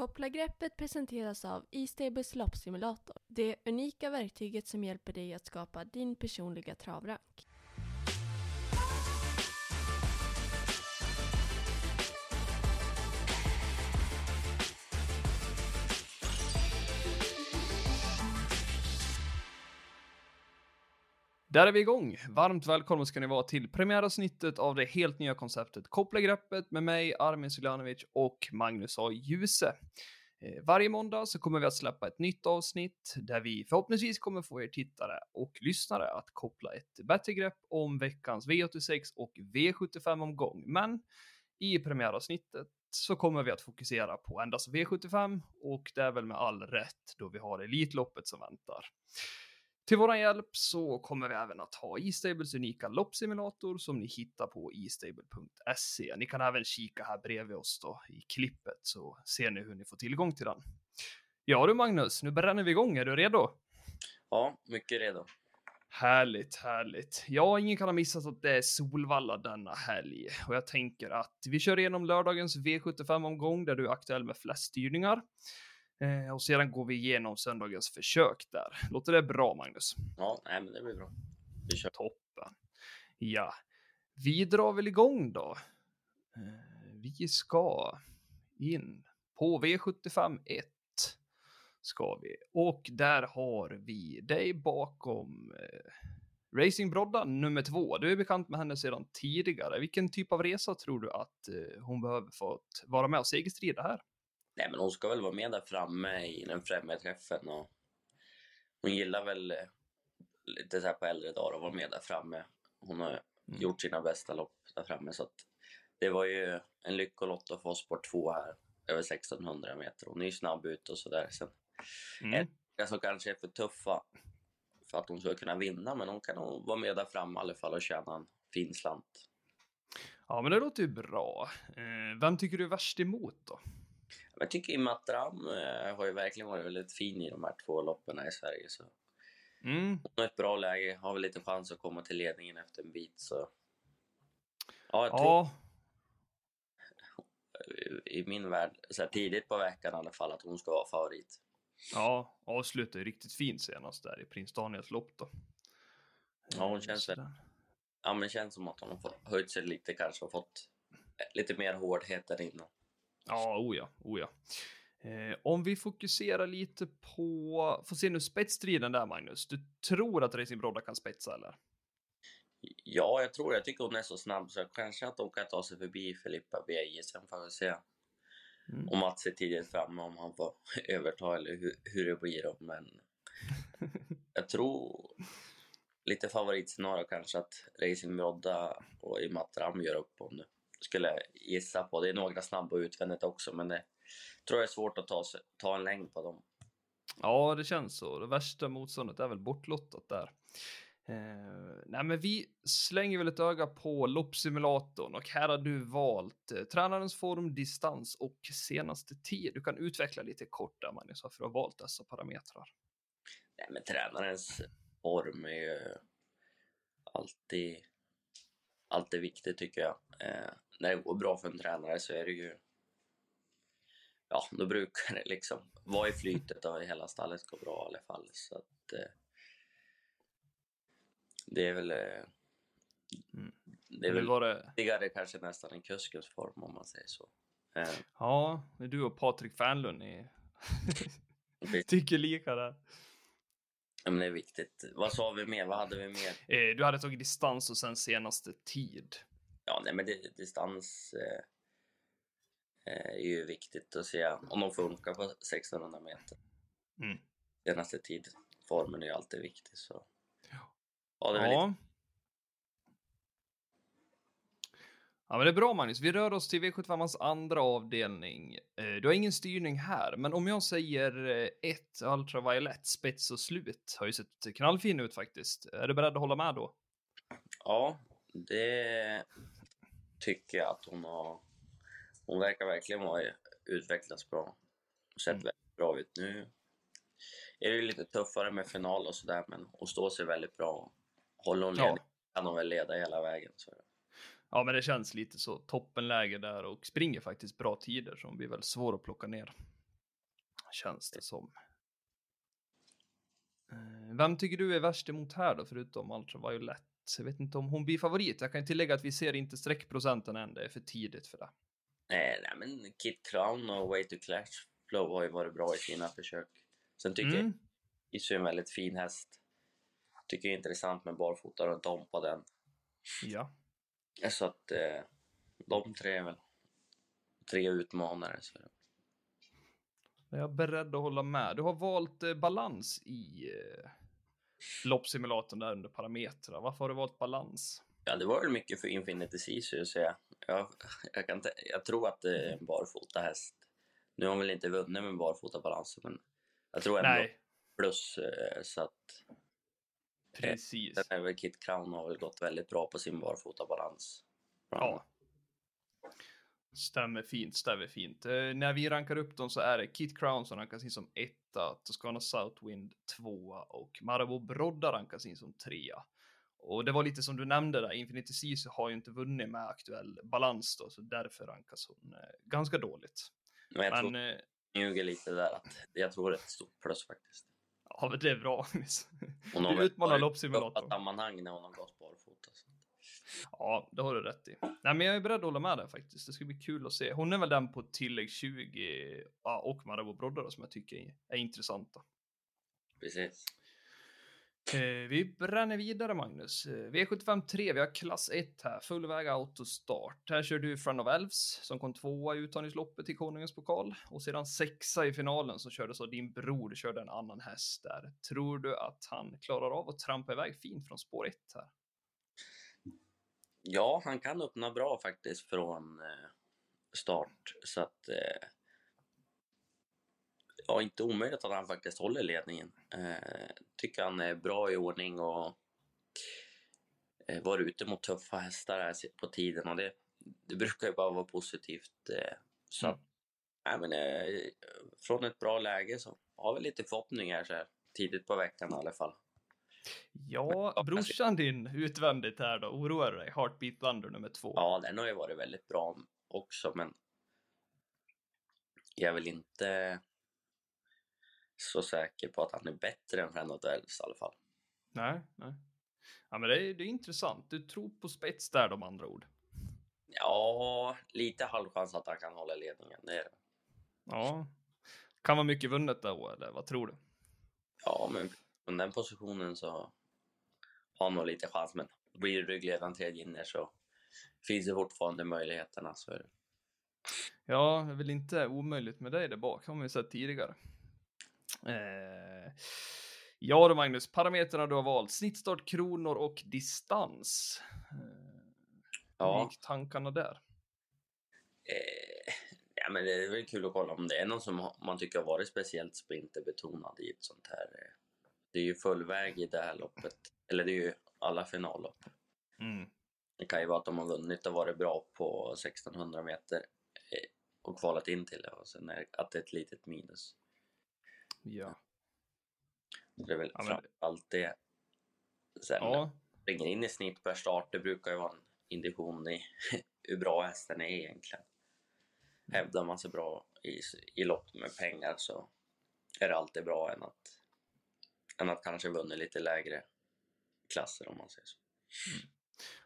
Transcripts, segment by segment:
Kopplargreppet presenteras av E-stables loppsimulator. Det unika verktyget som hjälper dig att skapa din personliga travrank. Där är vi igång. Varmt välkomna ska ni vara till premiäravsnittet av det helt nya konceptet Koppla greppet med mig, Armin Suljanovic och Magnus A. Djuse. Eh, varje måndag så kommer vi att släppa ett nytt avsnitt där vi förhoppningsvis kommer få er tittare och lyssnare att koppla ett bättre grepp om veckans V86 och V75 omgång. Men i premiäravsnittet så kommer vi att fokusera på endast V75 och det är väl med all rätt då vi har Elitloppet som väntar. Till våran hjälp så kommer vi även att ha E-stables unika loppsimulator som ni hittar på estable.se. Ni kan även kika här bredvid oss då i klippet så ser ni hur ni får tillgång till den. Ja du Magnus, nu bränner vi igång. Är du redo? Ja, mycket redo. Härligt, härligt. Ja, ingen kan ha missat att det är Solvalla denna helg och jag tänker att vi kör igenom lördagens V75-omgång där du är aktuell med flest styrningar. Eh, och sedan går vi igenom söndagens försök där. Låter det bra, Magnus? Ja, nej, men det blir bra. Vi kör. Toppen. Ja, vi drar väl igång då. Eh, vi ska in på V75 1 ska vi och där har vi dig bakom eh, Racing Brodda nummer två. Du är bekant med henne sedan tidigare. Vilken typ av resa tror du att eh, hon behöver för att vara med och segerstrida här? Nej, men hon ska väl vara med där framme i den främre träffen och hon gillar väl eh, lite så här på äldre dagar att vara med där framme. Hon har Mm. gjort sina bästa lopp där framme så att det var ju en lyckolott att få sport 2 här över 1600 meter. Hon är ju snabb ut och sådär. Sen Mm. det som kanske är för tuffa för att hon ska kunna vinna, men hon kan nog vara med där framme i alla fall och tjäna en fin slant. Ja, men det låter ju bra. Eh, vem tycker du är värst emot då? Jag tycker Imatram eh, har ju verkligen varit väldigt fin i de här två loppen i Sverige. Så Mm. hon ett bra läge, har väl lite chans att komma till ledningen efter en bit. Så ja, jag tror Ja, i- min värld, så här tidigt på veckan i alla fall, att hon ska vara favorit. ja, avslutade riktigt fint senast där i Prins Daniels lopp då. Ja, hon känns väl- där. Ja, men känns som att hon har höjt sig lite kanske och fått eh, lite mer hårdhet än innan. Ja, oh ja, oh. Eh, om vi fokuserar lite på, får se nu spetsstriden där Magnus. Du tror att Racing Brodda kan spetsa eller? Ja, jag tror Jag tycker hon är så snabb så kanske att hon kan ta sig förbi Filippa Beijer. Sen får vi se Mm. om Mats är tidigt framme, om han får överta eller hur, hur det blir. Då. Men jag tror lite favoritscenario kanske att Racing Brodda och Imatram gör upp om det. Skulle gissa på. Det är några snabba utvändigt också, men det tror jag är svårt att ta, ta en längd på dem. Ja, det känns så. Det värsta motståndet är väl bortlottat där. Eh, nej, men vi slänger väl ett öga på loppsimulatorn och här har du valt eh, tränarens form, distans och senaste tid. Du kan utveckla lite kort där Magnus, varför du har valt dessa parametrar. Nej, men tränarens form är ju alltid, alltid viktigt tycker jag. Eh, när det går bra för en tränare så är det ju... Ja, då brukar det liksom vara i flytet och hela stallet går bra i alla fall. Så att, eh, det är väl... Eh, Mm. det är väl var det, viktigare kanske nästan än kuskens form om man säger så. Eh, ja, det är du och Patrik Fernlund ni tycker lika där. Men det är viktigt. Vad sa vi mer? Vad hade vi mer? Eh, du hade tagit distans och sen senaste tid. Ja, nej, men det, distans eh, eh, är ju viktigt att se om de funkar på 1600 meter. Mm. Senaste tid, formen är ju alltid viktig. Så. Ja. Ja, det är väl lite, Ja. Ja, men det är bra Magnus. Vi rör oss till V75ans andra avdelning. Eh, Du har ingen styrning här, men om jag säger eh, ett Ultraviolet, spets och slut, har ju sett knallfin ut faktiskt. Är du beredd att hålla med då? ja, det tycker jag att hon har. Hon verkar verkligen ha utvecklats bra. Sett Mm. väldigt bra ut. Nu är det lite tuffare med final och sådär, men hon står sig väldigt bra. Håller hon Ja. ledig kan hon väl leda hela vägen. Så. Ja, men det känns lite så toppenläge där och springer faktiskt bra tider som blir väl svår att plocka ner. känns det som. Eh, Vem tycker du är värst emot här då, förutom Ultraviolet? Jag vet inte om hon blir favorit. Jag kan tillägga att vi ser inte streckprocenten än, det är för tidigt för det. Eh, nej, men Kit Crown och Way to Clash Flow har ju varit bra i sina försök. Sen tycker Mm. jag Isu är en väldigt fin häst. Tycker det är intressant med barfota runt om på den. Ja. Så att eh, de tre är väl tre utmanare. Så. Jag är beredd att hålla med. Du har valt eh, balans i eh, loppsimulatorn där under parametrar. Varför har du valt balans? Ja, det var väl mycket för Infinity Sisu, så jag, jag, jag, kan jag tror att det är en barfota häst. Nu har hon väl inte vunnit med barfota balans, men jag tror ändå Nej, plus eh, så att precis. den är väl Kit Crown har väl gått väldigt bra på sin barfota balans. Ja. Stämmer fint, stämmer fint. Eh, när vi rankar upp dem så är det Kit Crown som rankas in som etta, Toscana Southwind tvåa och Marabou Brodda rankas in som trea. Och det var lite som du nämnde där, Infinity Sisu har ju inte vunnit med aktuell balans då, så därför rankas hon eh, ganska dåligt. Men jag tror Men, eh, ljuger lite där att jag tror det är ett stort plus faktiskt. Ja men det är bra. Hon har i loppsimulatorn. sammanhang när hon har gått barfota. Ja, det har du rätt i. Nej, men jag är beredd att hålla med där faktiskt. Det ska bli kul att se. Hon är väl den på tillägg 20 ja, och Marabou Brodda då, som jag tycker är intressanta. Precis. Eh, vi bränner vidare Magnus. Eh, V75 3, vi har klass 1 här, fullväg autostart. Här kör du Friend of Elves som kom tvåa i uttagningsloppet till Konungens pokal och sedan sexa i finalen så kördes av din bror, körde en annan häst där. Tror du att han klarar av att trampa iväg fint från spår 1 här? Ja, han kan öppna bra faktiskt från eh, start. Så att... Eh, ja, inte omöjligt att han faktiskt håller ledningen. Eh, tycker han är bra i ordning och eh, var ute mot tuffa hästar här på tiden och det, det brukar ju bara vara positivt. Eh, så Mm. nej, men, eh, från ett bra läge så har vi lite förhoppningar så här, tidigt på veckan i alla fall. Ja, brorsan din utvändigt här då, oroar du dig? Heartbeat Thunder nummer två. Ja, den har ju varit väldigt bra också, men jag väl inte så säker på att han är bättre än the Elves i alla fall. Nej, nej. Ja, men det är, det är intressant. Du tror på spets där, de andra ord. Ja, lite halvchans att han kan hålla ledningen, det är det. Ja. Kan vara mycket vunnet då, eller vad tror du? Ja, men från den positionen så har han nog lite chans, men blir det ryggledaren tredje inner så finns det fortfarande möjligheterna. Så är det. Ja, det är väl inte omöjligt med dig där bak, har ju sett tidigare. Eh, ja då Magnus, parametrarna du har valt, snittstart, kronor och distans. Eh, Ja. Hur gick tankarna där? Eh, ja, men det är väl kul att kolla om det är någon som man tycker har varit speciellt sprinterbetonad i ett sånt här. eh, Det är ju fullväg i det här loppet, eller det är ju alla finallopp. Mm. Det kan ju vara att de har vunnit och varit bra på 1600 meter eh, och kvalat in till det och sen är att det är ett litet minus. Ja. Så det är väl Ja, men- framförallt det. Sen ja, springer in i snitt per start, det brukar ju vara en indikation i hur bra hästen är egentligen. Hävdar man sig bra i, i lopp med pengar så är det alltid bra än att, än att kanske vunnit lite lägre klasser om man säger så.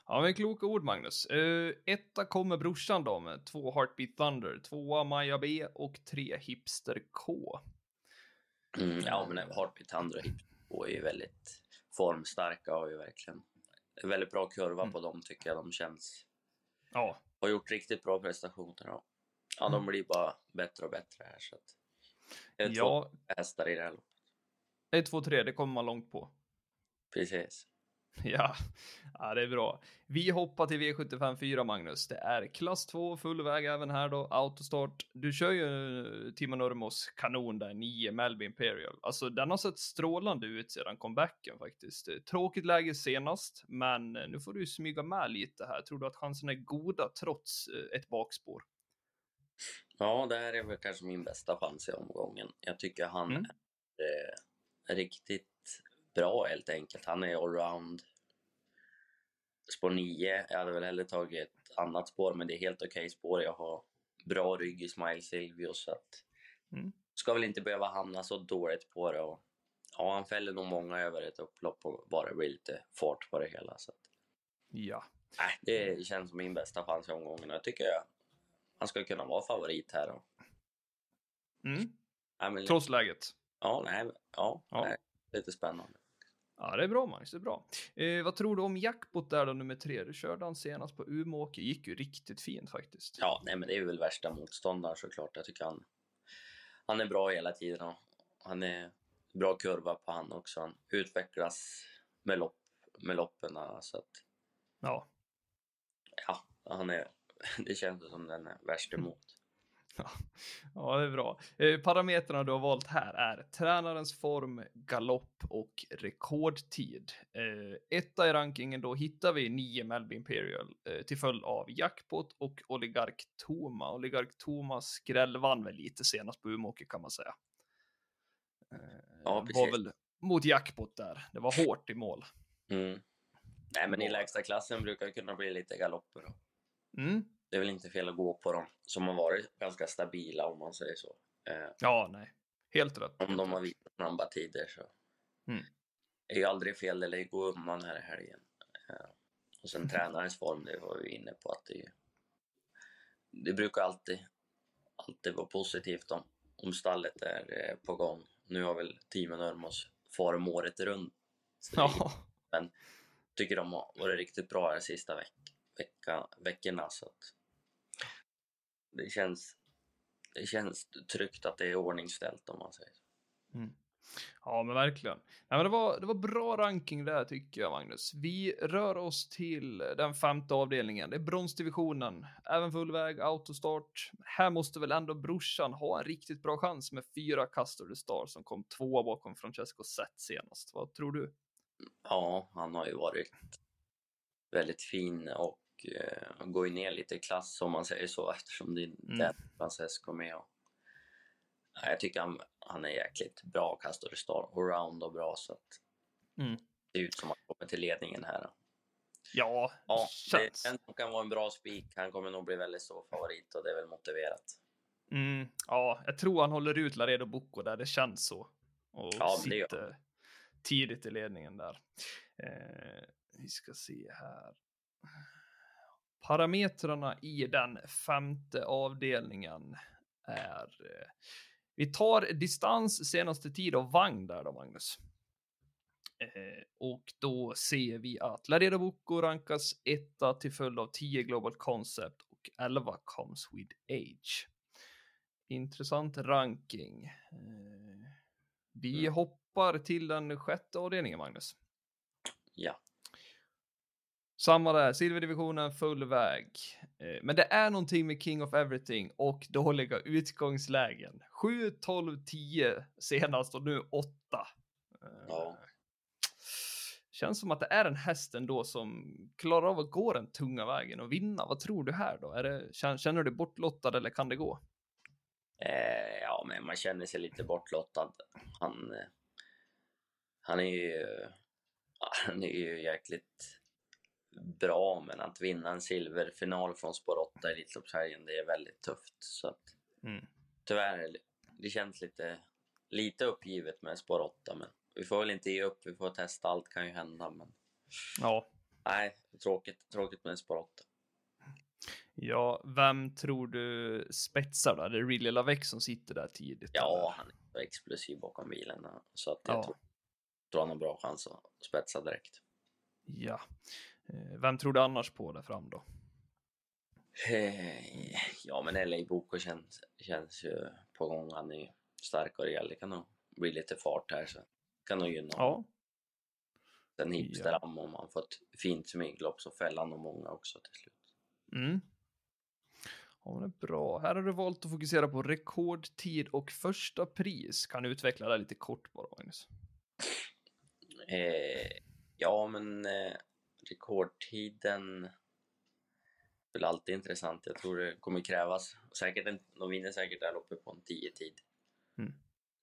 Ja, men kloka ord Magnus. Uh, etta kommer brorsan då med två Heartbeat Thunder, tvåa Maja B och tre Hipster K. Mm, ja, men Heartbeat Thunder och är ju väldigt formstarka och ju verkligen väldigt bra kurva Mm. på dem tycker jag. De känns, Ja, har gjort riktigt bra prestationer. Och, ja, de blir bara bättre och bättre här. Så att, det är två ja, hästar i det här loppet. 1, 2, 3, det kommer man långt på. Precis. Ja, ja, det är bra. Vi hoppar till V75 4, Magnus. Det är klass 2, fullväg även här då, autostart. Du kör ju eh, Timo Nurmos kanon där, 9 Melby Imperial. Alltså, den har sett strålande ut sedan comebacken faktiskt. Tråkigt läge senast, men eh, nu får du smyga med lite här. Tror du att chansen är goda trots eh, ett bakspår? Ja, det här är väl kanske min bästa chans i omgången. Jag tycker han Mm. är eh, riktigt bra helt enkelt. Han är allround. Spår 9, jag hade väl hellre tagit ett annat spår, men det är helt okej spår. Jag har bra rygg i Smile Silvio, så att Mm. ska väl inte behöva hamna så dåligt på det. Och, ja, han fäller nog många över ett upplopp och bara blir lite fart på det hela. Så att, Ja. nej, det känns som min bästa chans i omgången. Jag tycker jag, han ska kunna vara favorit här. Och, Mm. nej, men, Trots läget. ja, nej, ja, Ja. Nej, lite spännande. Ja, det är bra Magnus, det är bra. Eh, vad tror du om jackpot där då, nummer tre? Du körde han senast på Umeåker, gick ju riktigt fint faktiskt. Ja, nej, men det är väl värsta motståndaren såklart. Jag tycker han, han är bra hela tiden och han är bra kurva på han också. Han utvecklas med, lopp, med loppen. Så att, Ja. ja, han är, det känns som den är värst emot. Ja, det är bra. Eh, parametrarna du har valt här är tränarens form, galopp och rekordtid. Eh, etta i rankingen då hittar vi 9 Melby Imperial eh, till följd av Jackpot och Oligark Toma. Oligark Toma skrällvann väl lite senast på Umeåker kan man säga. Ja, var precis. väl mot Jackpot där. Det var hårt i mål. Mm. Nej, men i lägsta klassen brukar det kunna bli lite galopper. då. Mm. Det är väl inte fel att gå på dem som har varit ganska stabila om man säger så. Eh, Ja, nej. Helt rätt. om de har visat snabba tider så Mm. är ju aldrig fel eller gå undan här i helgen. Eh, och sen tränarens form, det var vi inne på att det, det brukar alltid, alltid vara positivt om, om stallet är eh, på gång. Nu har väl teamen Örmos form året runt. Ja. tycker de har varit riktigt bra de sista veck, vecka, veckorna. Så att det, känns, det känns tryggt att det är ordningställt om man säger så. Mm. Ja, men verkligen. Nej, men det, var, det var bra ranking där tycker jag, Magnus. Vi rör oss till den femte avdelningen. Det är bronsdivisionen. Även fullväg, autostart. Här måste väl ändå brorsan ha en riktigt bra chans med fyra Castor the Star som kom tvåa bakom Francesco Zet senast. Vad tror du? Ja, han har ju varit väldigt fin och eh, går ju ner lite i klass om man säger så eftersom det är Mm. den Francesco med. Och, Nej, jag tycker han, han är jäkligt bra, Star, allround och bra så att Mm. det ser ut som att han kommer till ledningen här. Ja, Ja, det känns. känns som kan vara en bra spik. Han kommer nog bli väldigt stor favorit och det är väl motiverat. Mm, ja, jag tror han håller ut Laredo Bocco där. Det känns så. Och Ja, det sitter tidigt i ledningen där. Eh, vi ska se här. Parametrarna i den femte avdelningen är. Eh, vi tar distans, senaste tid och vagn där då, Magnus. Eh, och då ser vi att Laredo Bocco rankas etta till följd av 10 Global Concept och 11 Comes with Age. Intressant ranking. Eh, vi Mm. hoppar till den sjätte avdelningen, Magnus. Ja. Samma där, silverdivisionen full väg. Eh, Men det är någonting med King of Everything och dåliga utgångslägen. 7, 12, 10 senast och nu 8. Ja. Känns som att det är en häst ändå som klarar av att gå den tunga vägen och vinna. Vad tror du här då? Är det, kän- känner du dig bortlottad eller kan det gå? Eh, ja, men man känner sig lite bortlottad. Han, eh, han är ju han är ju jäkligt bra, men att vinna en silverfinal från spår 8 i Elitloppshelgen, det är väldigt tufft. Så att, Mm. tyvärr, det känns lite, lite uppgivet med spår 8, men vi får väl inte ge upp. Vi får testa, allt kan ju hända. Men Ja, nej, tråkigt, tråkigt med spår 8. Ja, vem tror du spetsar där? Det är Really Lavec som sitter där tidigt. Ja, eller? han är explosiv bakom bilen, så att jag Ja. tror, tror han har bra chans att spetsa direkt. Ja. Eh, Vem tror du annars på där fram då? Eh, Ja, men LA Boko känns, känns ju på gång. Han är stark och rejäl. Det kan nog bli lite fart här, så kan nog gynna. Ja. Sen hipster Ja. om han får ett fint smyglopp så fäller han nog många också till slut. Mm. Ja, men det är bra. Här har du valt att fokusera på rekordtid och första pris. Kan du utveckla det lite kort bara, Magnus? Eh, ja, men eh, rekordtiden är väl alltid intressant. Jag tror det kommer krävas. Säkert en, de vinner säkert där uppe på en 10-tid. Mm.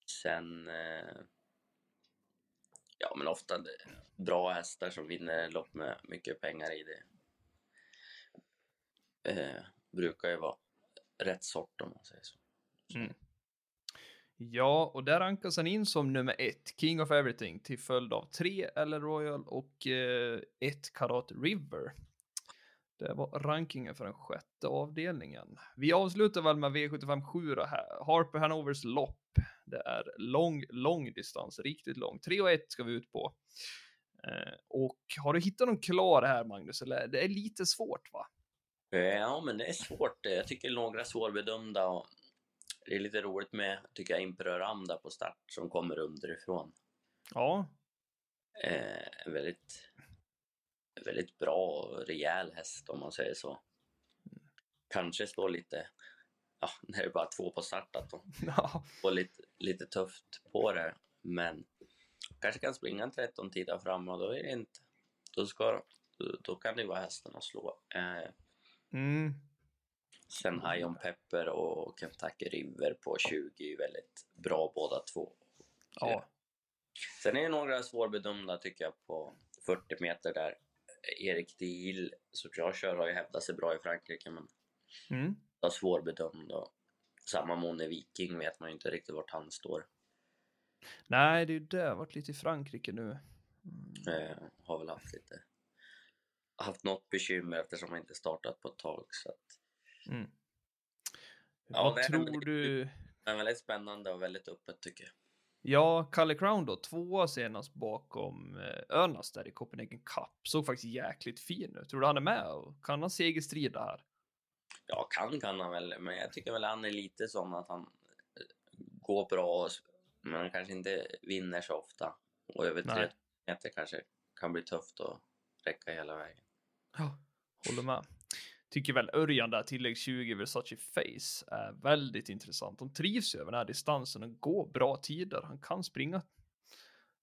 Sen... Eh, ja, men ofta bra hästar som vinner lopp med mycket pengar i det. Eh, brukar ju vara rätt sort om man säger så. Mm. Ja, och där rankas han in som nummer ett, King of Everything, till följd av tre eller Royal och eh, ett Karat River. Det var rankingen för den sjätte avdelningen. Vi avslutar väl med V75 7 här. Harper Hanovers lopp. Det är lång, lång distans, riktigt lång. 3 och 1 ska vi ut på. Eh, och har du hittat någon klar här, Magnus? Eller det är lite svårt, va? Ja, men det är svårt. Jag tycker några är svårbedömda och det är lite roligt med, tycker jag, Imperor Amda på start som kommer underifrån. Ja. Eh, väldigt, väldigt bra och rejäl häst om man säger så. Kanske står lite, ja, när det är bara två på start att de ja. får lite, lite tufft på det. Men kanske kan springa en 13 tider fram och då är det inte, då ska då, då kan det vara hästen att slå. Eh, Mm. Sen High Pepper och Kentucky River på 20 är väldigt bra båda två. Ja. Sen är det några svårbedömda tycker jag på 40 meter där. Erik Diel, så jag kör, har ju hävdat sig bra i Frankrike men Mm. var svårbedömd. Och samma Mone Viking vet man ju inte riktigt vart han står. Nej, det är ju det. Varit lite i Frankrike nu. Mm. Eh, har väl haft lite haft något bekymmer eftersom han inte startat på ett tag. Så att, Mm. Ja, Vad det är tror väldigt- du? men väldigt spännande och väldigt öppet tycker jag. Ja, Kalle Crown då, tvåa senast bakom eh, Önas där i Copenhagen Cup. Såg faktiskt jäkligt fin ut. Tror du han är med och kan han segerstrida här? Ja, kan kan han väl, men jag tycker väl han är lite sån att han eh, går bra, men han kanske inte vinner så ofta. Och över tre meter kanske kan bli tufft att räcka hela vägen. Ja, håller med. Tycker väl Örjan där, tillägg 20 Versace Face, är väldigt intressant. De trivs ju över den här distansen och går bra tider. Han kan springa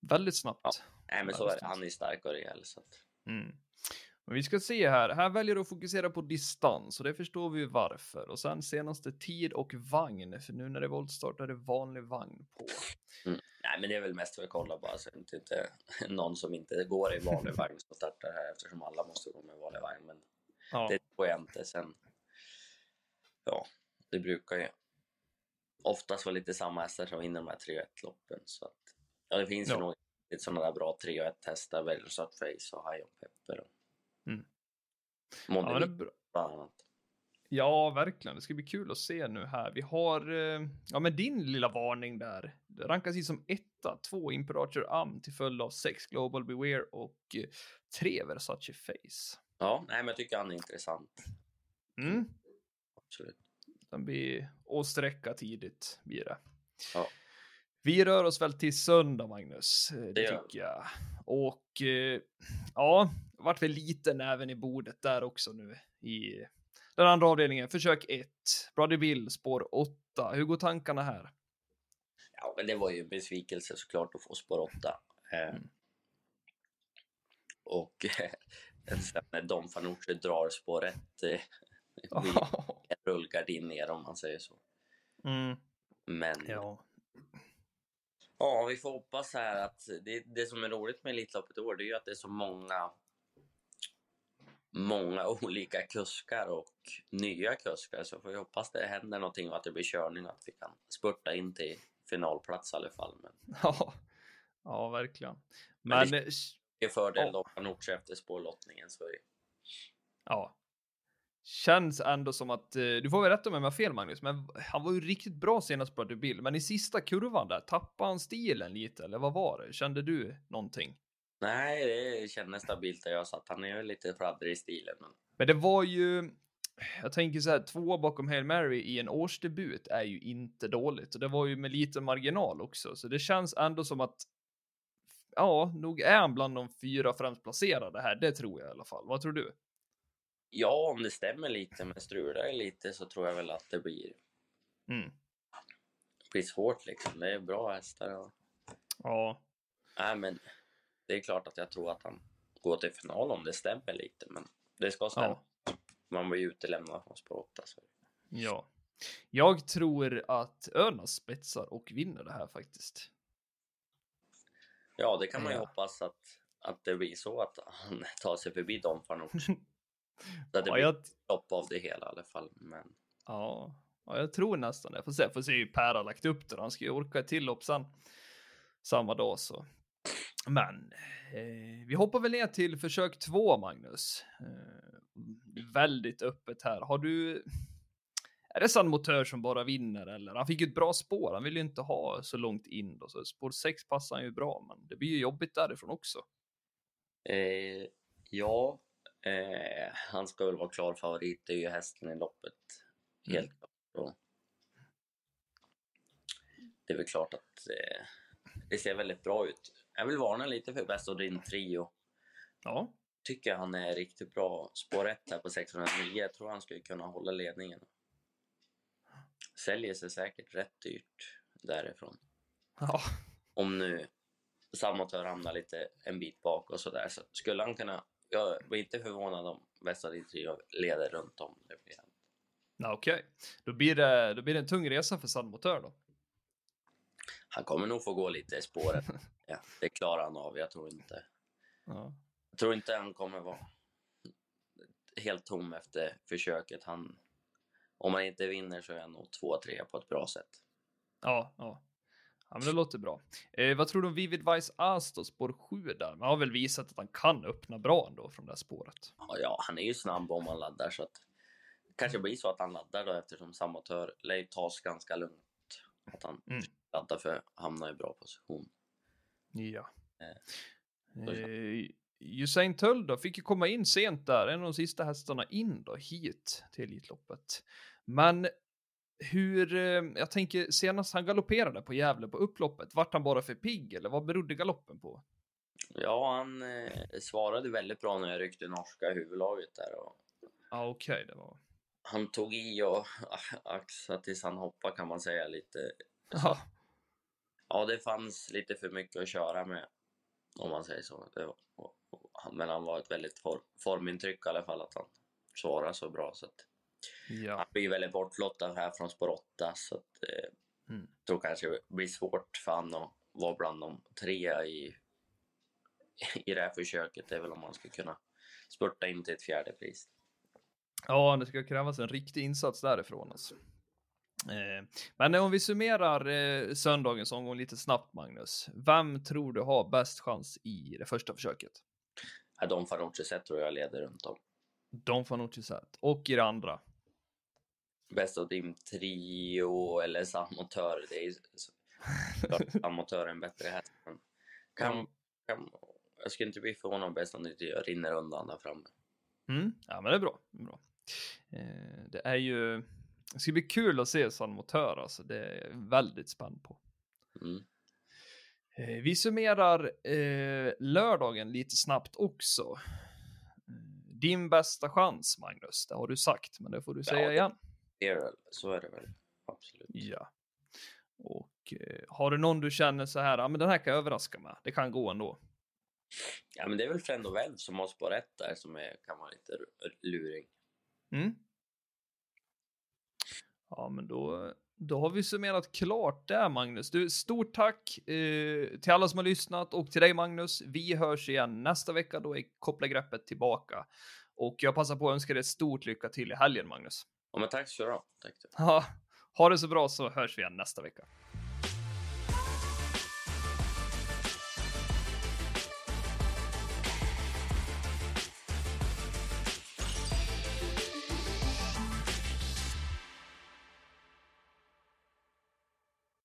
väldigt snabbt. Ja. Nej, men så är. Han är stark och rejäl. Så att, Mm. Men vi ska se här. Här väljer du att fokusera på distans och det förstår vi varför. Och sen senaste tid och vagn, för nu när det är voltstart är det vanlig vagn på. nej, men det är väl mest för att kolla bara så att inte någon som inte går i vanlig vagn som startar här eftersom alla måste gå med vanlig vagn. Men Ja, det tror jag inte. Sen, ja, det brukar ju oftast vara lite samma hästar som vinner de här 3 1 loppen. Så att, ja, det finns Ja. ju nog lite sådana där bra 3 1 hästar, Versat Face och High on Pepper. Och Mm. ja, det bland annat. ja, verkligen. Det ska bli kul att se nu här. Vi har, eh, ja men din lilla varning där. Det rankas in som etta, två Imperator Am till följd av sex Global Beware och eh, tre Versace Face. Ja, nej, men jag tycker han är intressant. Mm. Absolut. Den blir och sträcka tidigt blir det. Ja. Vi rör oss väl till söndag, Magnus. Eh, Det, Det tycker jag. Och eh, ja, vart väl lite näven i bordet där också nu i den andra avdelningen. Försök 1. Brother Bill, spår 8. Hur går tankarna här? Ja, men det var ju en besvikelse såklart att få spår 8. Eh, Mm. och eh, sen när Don Fanucci drar spår 1 eh, rullgardin ner om man säger så. mm, Men ja. ja. vi får hoppas här att det, det som är roligt med Elitloppet i år det är ju att det är så många många olika kuskar och nya kuskar så får vi hoppas det händer någonting och att det blir körning och att vi kan spurta in till finalplats i alla fall. Men ja. Ja, verkligen. Men Men, det- eh, det är fördel Ja. Don Fanucci efter spårlottningen så är Ja. Känns ändå som att, eh, du får väl rätta mig om jag har fel Magnus, men han var ju riktigt bra senast på Bill, men i sista kurvan där, tappade han stilen lite, eller vad var det? Kände du någonting? Nej, det kändes stabilt där jag satt. Han är ju lite fladdrig i stilen. Men... Men det var ju, jag tänker så här, två bakom Hail Mary i en årsdebut är ju inte dåligt, och det var ju med liten marginal också, så det känns ändå som att Ja, nog är han bland de fyra främst placerade här, det tror jag i alla fall. Vad tror du? Ja, om det stämmer lite, men strular det lite så tror jag väl att det blir, Mm. blir svårt liksom. Det är bra hästar. Och... Ja, Nej, men det är klart att jag tror att han går till final om det stämmer lite, men det ska stämma. ja. Man blir ju utelämnad från spår 8. Så. Ja. Jag tror att Önas spetsar och vinner det här faktiskt. Ja, det kan man ju Ja. hoppas att, att det blir så att han tar sig förbi Don Fanucci. Så att det blir jag, lopp av det hela i alla fall. Men ja. Ja, jag tror nästan det. Får se, får se hur Per har lagt upp det. Han ska ju orka ett till lopp sen. Samma dag så. Men eh, vi hoppar väl ner till försök två, Magnus. Eh, väldigt öppet här. Har du... Är det San Motör som bara vinner eller? Han fick ju ett bra spår. Han vill ju inte ha så långt in då, så spår 6 passar han ju bra, men det blir ju jobbigt därifrån också. Eh, ja, eh, han ska väl vara klar favorit. Det är ju hästen i loppet. Helt Mm. klart. Det är väl klart att eh, det ser väldigt bra ut. Jag vill varna lite för Best of din trio. Ja, Tycker han är riktigt bra. Spår 1 här på 609. Jag tror han skulle kunna hålla ledningen. Säljer sig säkert rätt dyrt därifrån. ja, Om nu Samotör hamnar lite en bit bak och sådär så skulle han kunna... Jag var inte förvånad om din trio leder runt om. Det blir ja okej. Då blir det. Då blir det en tung resa för San Motör då. Han kommer nog få gå lite i spåret. Ja, det klarar han av. Jag tror inte. Ja. Jag tror inte han kommer vara helt tom efter försöket. Han, om han inte vinner så är han nog 2-3 på ett bra sätt. Ja, ja. Ja, men det låter bra. Eh, vad tror du om Vivid Vice Astor, spår 7 där? Man har väl visat att han kan öppna bra ändå från det här spåret. Ja, Ja, han är ju snabb om han laddar så att det kanske blir så att han laddar då eftersom Samotör lär tas ganska lugnt. Att han Mm. laddar för att hamna i bra position. Ja. Eh, Eh, Usain Tull då, fick ju komma in sent där, en av de sista hästarna in då, hit till Elitloppet. Men hur, eh, jag tänker senast han galopperade på Gävle på upploppet, vart han bara för pigg eller vad berodde galoppen på? Ja, han eh, svarade väldigt bra när jag ryckte norska huvudlaget där. Och Ja, okej, det var... han tog i och axade tills han hoppade kan man säga lite. Ja, Ja, det fanns lite för mycket att köra med. Om man säger så. Det och, och, men han var ett väldigt for, formintryck i alla fall att han svarade så bra. Så att, ja, Han blir väldigt bortlottad här från spår 8 så att, eh, Mm. jag tror kanske det blir svårt för han att vara bland de tre i, i det här försöket. Det är väl om man ska kunna spurta in till ett fjärde pris. ja, det ska krävas en riktig insats därifrån alltså. Eh, men om vi summerar eh, söndagens omgång lite snabbt, Magnus. Vem tror du har bäst chans i det första försöket? Adon Fanucci sett tror jag leder runt om. Don Fanucci Zet. Och i det andra? Bäst av din trio eller Samotör. Det är ju så- klart Samotör är en bättre häst. Kan, kan, jag skulle inte bli förvånad om bäst din trio rinner undan där framme. Mm. Ja, men det är bra. Det är, bra. Eh, det är ju... Det ska bli kul att se San Motör, alltså. Det är jag väldigt spänd på. Mm. Eh, vi summerar eh, lördagen lite snabbt också. Eh, Din bästa chans, Magnus, det har du sagt, men det får du Ja, säga igen. Det är väl. Så är det väl. Absolut. Ja. Och eh, har du någon du känner så här, ja men den här kan jag överraska med, det kan gå ändå. Ja, men det är väl Frendo Välv som har spår ett där som är, kan vara lite luring. Mm. Ja, men då, då har vi summerat klart där, Magnus. Du, stort tack eh, till alla som har lyssnat och till dig, Magnus. Vi hörs igen nästa vecka. Då är Koppla greppet tillbaka. Och jag passar på att önska dig ett stort lycka till i helgen, Magnus. Ja, men tack så du ha. Tack. Ha, ha det så bra så hörs vi igen nästa vecka.